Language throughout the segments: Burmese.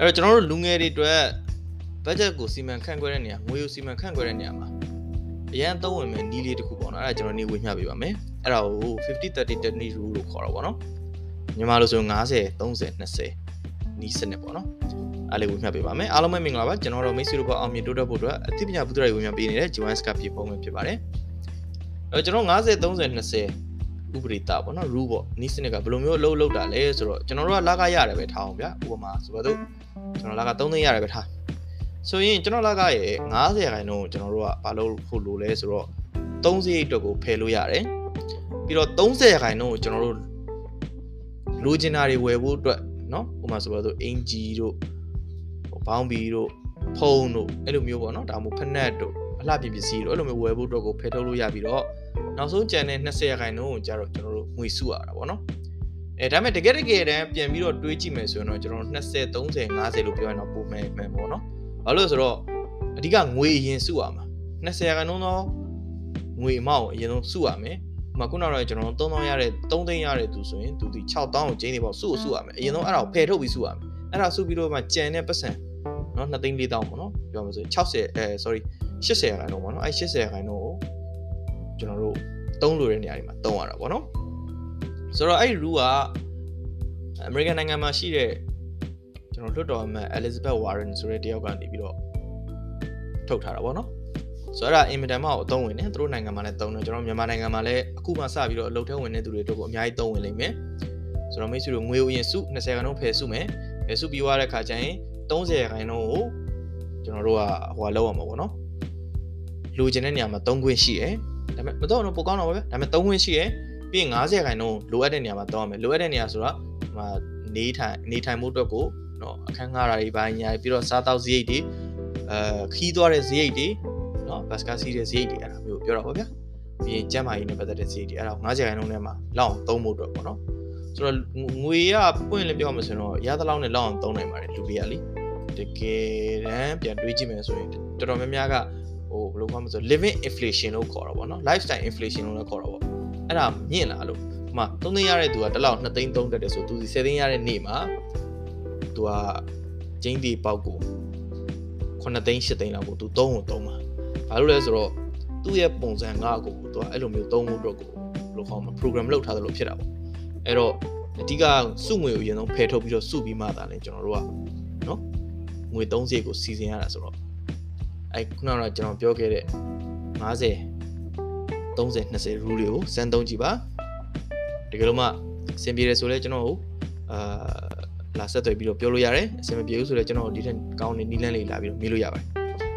အဲ့တော့ကျွန်တော်တို့လူငယ်တွေအတွက် budget ကိုစီမံခန့်ခွဲတဲ့နေရာငွေကိုစီမံခန့်ခွဲတဲ့နေရာမှာအရန်သုံးဝင်မဲ့နီးလေးတစ်ခုပေါ့နော်အဲ့ဒါကျွန်တော်နေဝေမျှပေးပါမယ်အဲ့ဒါကို50 30 technique rule လို့ခေါ်တာပေါ့နော်မြန်မာလိုဆို50 30 20နီးစနစ်ပေါ့နော်အားလေးဝေမျှပေးပါမယ်အားလုံးပဲမင်္ဂလာပါကျွန်တော်တို့မိတ်ဆွေတို့ပေါ့အောင်မြင်တိုးတက်ဖို့အတွက်အသိပညာပူးတွဲဝေမျှပေးနေတဲ့ Joanne Scap ပြေဖုံးပဲဖြစ်ပါတယ်အဲ့တော့ကျွန်တော်50 30 20 ဥပဒေတာပေါ့နော် rule ပေါ့နီးစနစ်ကဘယ်လိုမျိုးအလုပ်လုပ်တာလဲဆိုတော့ကျွန်တော်တို့ကလာကရတယ်ပဲထားအောင်ဗျာဥပမာဆိုတော့ကျွန်တော်လာက3သိန်းရတယ်ပဲထားဆိုရင်ကျွန်တော်လာကရဲ့90ရာခိုင်နှုန်းကိုကျွန်တော်တို့ကဘာလို့ဖို့လို့လဲဆိုတော့30အတွက်ကိုဖယ်လို့ရတယ်ပြီးတော့30ရာခိုင်နှုန်းကိုကျွန်တော်တို့လိုချင်တာတွေဝယ်ဖို့အတွက်เนาะဥပမာဆိုတော့အင်ဂျီတို့ဘောင်းဘီတို့ဖုန်းတို့အဲ့လိုမျိုးပေါ့เนาะဒါမှမဟုတ်ဖက်နက်တို့ အလှပြင်ပစ္စည်းတို့အဲ့လိုမျိုးဝယ်ဖို့အတွက်ကိုဖယ်ထုတ်လို့ရပြီးတော့နောက်ဆုံးကျန်တဲ့20ရာခိုင်နှုန်းကိုကျတော့ကျွန်တော်တို့ငွေစုရတာပေါ့เนาะအဲဒါပေမဲ့တကယ်တကယ်တမ်းပြန်ပြီးတော့တွေးကြည့်မယ်ဆိုရင်တော့ကျွန်တော်20 30 50လို့ပြောရင်တော့ပုံမှန်မှန်ပေါ့เนาะဘာလို့လဲဆိုတော့အဓိကငွေအရင်စုရမှာ20ရာခိုင်နှုန်းသောငွေအမောက်ကိုအရင်ဆုံးစုရမယ်ဥပမာခုနကတော့ကျွန်တော်3000ရတဲ့3သိန်းရတဲ့သူဆိုရင်သူဒီ6000ကိုကျင်းနေပေါ့စုစုရမယ်အရင်ဆုံးအဲ့ဒါကိုဖယ်ထုတ်ပြီးစုရမယ်အဲ့ဒါစုပြီးတော့မှကြံတဲ့ပတ်စံเนาะ2သိန်း4000ပေါ့เนาะပြောမှာဆို60အဲ sorry 80ရာခိုင်နှုန်းပေါ့နော်အဲ့80ရာခိုင်နှုန်းကိုကျွန်တော်တို့သုံးလို့တဲ့နေရာတွေမှာသုံးရတာပေါ့နော်ဆိုတော့အဲ့ဒီ rule ကအမေရိကန်နိုင်ငံမှာရှိတဲ့ကျွန်တော်လွှတ်တော်အမတ် Elizabeth Warren ဆိုတဲ့တယောက်ကနေပြီးတော့ထုတ်ထားတာပေါ့နော်ဆိုတော့အဲ့ဒါအင်မတန်မအောင်အသုံးဝင်နေသူတို့နိုင်ငံမှာလည်းသုံးတယ်ကျွန်တော်မြန်မာနိုင်ငံမှာလည်းအခုမှစပြီးတော့အလုပ်ထဲဝင်နေသူတွေတို့ကိုအများကြီးသုံးဝင်လိမ့်မယ်ဆိုတော့မိတ်ဆွေတို့ငွေဥယျာဉ်စု20ခန်းလုံးဖယ်စုမယ်ဖယ်စုပြီးွားတဲ့ခါကျရင်30ခန်းလုံးကိုကျွန်တော်တို့ကဟိုကလောက်ရမှာပေါ့နော် လိုချင်တဲ့နေရာမှာ3ခွင့်ရှိတယ်ဒါပေမဲ့မတော့တော့ပိုကောင်းတော့ပါပဲဒါပေမဲ့3ခွင့်ရှိတယ်ပြီးရင်90ခိုင်နှုန်းလိုအပ်တဲ့နေရာမှာတောင်းရမယ်လိုအပ်တဲ့နေရာဆိုတော့ဟိုနေထိုင်နေထိုင်မှုအတွက်ကိုနော်အခန်းငှားတာတွေဘာညာပြီးတော့စားတောက်စရိတ်တွေအဲခီးသွားတဲ့စရိတ်တွေနော်ဘတ်စကားစီးတဲ့စရိတ်တွေအဲ့ဒါမျိုးပြောတော့ပါဗျာပြီးရင်ကျန်းမာရေးနဲ့ပတ်သက်တဲ့စရိတ်တွေအဲ့ဒါ90ခိုင်နှုန်းထဲမှာလောက်အောင်သုံးဖို့အတွက်ပေါ့နော်ဆိုတော့ငွေရပွင့်လည်းပြောမှဆိုတော့ရသလောက်နဲ့လောက်အောင်သုံးနိုင်ပါတယ်လူတွေကလေတကယ်တမ်းပြန်တွေးကြည့်မယ်ဆိုရင်တော်တော်များများက ဟိုဘယ်လိုခေါ်မလဲဆို living inflation လို့ခေါ်တာပေါ့နော် lifestyle inflation လို့လည်းခေါ်တာပေါ့အဲ့ဒါမြင့်လာလို့ဥမာ3သိန်းရတဲ့သူကတစ်လောက်2သိန်း3တက်တယ်ဆိုသူစီ7သိန်းရတဲ့နေ့မှာသူကကျင်းဒီပေါက်ကို9သိန်း8သိန်းလောက်ကိုသူ3ကို3မှာဘာလို့လဲဆိုတော့သူ့ရဲ့ပုံစံငါကိုသူကအဲ့လိုမျိုး3ဖို့အတွက်ကိုဘယ်လိုခေါ်မလဲ program လုပ်ထားသလိုဖြစ်တာပေါ့အဲ့တော့အဓိကစုငွေကိုအရင်ဆုံးဖယ်ထုတ်ပြီးတော့စုပြီးမှသာလဲကျွန်တော်တို့ကနော်ငွေ30ကိုစီစဉ်ရတာဆိုတော့ အဲ့ခုနကကျွန်တော်ပြောခဲ့တဲ့50 30 20 rule တွေကိုစမ်းသုံးကြည့်ပါတကယ်လို့မှအဆင်ပြေတယ်ဆိုလဲကျွန်တော်ကိုအာလာဆက်သွယ်ပြီးတော့ပြောလို့ရတယ်အဆင်မပြေဘူးဆိုလဲကျွန်တော်ဒီထက်ကောင်းတဲ့နီလန်းလေးလာပြီးတော့မေးလို့ရပါတယ်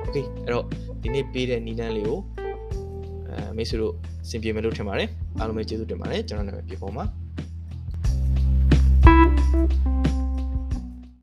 โอเคအဲ့တော့ဒီနေ့ပေးတဲ့နီလန်းလေးကိုအဲမိတ်ဆွေတို့အဆင်ပြေမယ်လို့ထင်ပါတယ်အားလုံးပဲကျေးဇူးတင်ပါတယ်ကျွန်တော်နာမည်ပြေပေါ်ပါ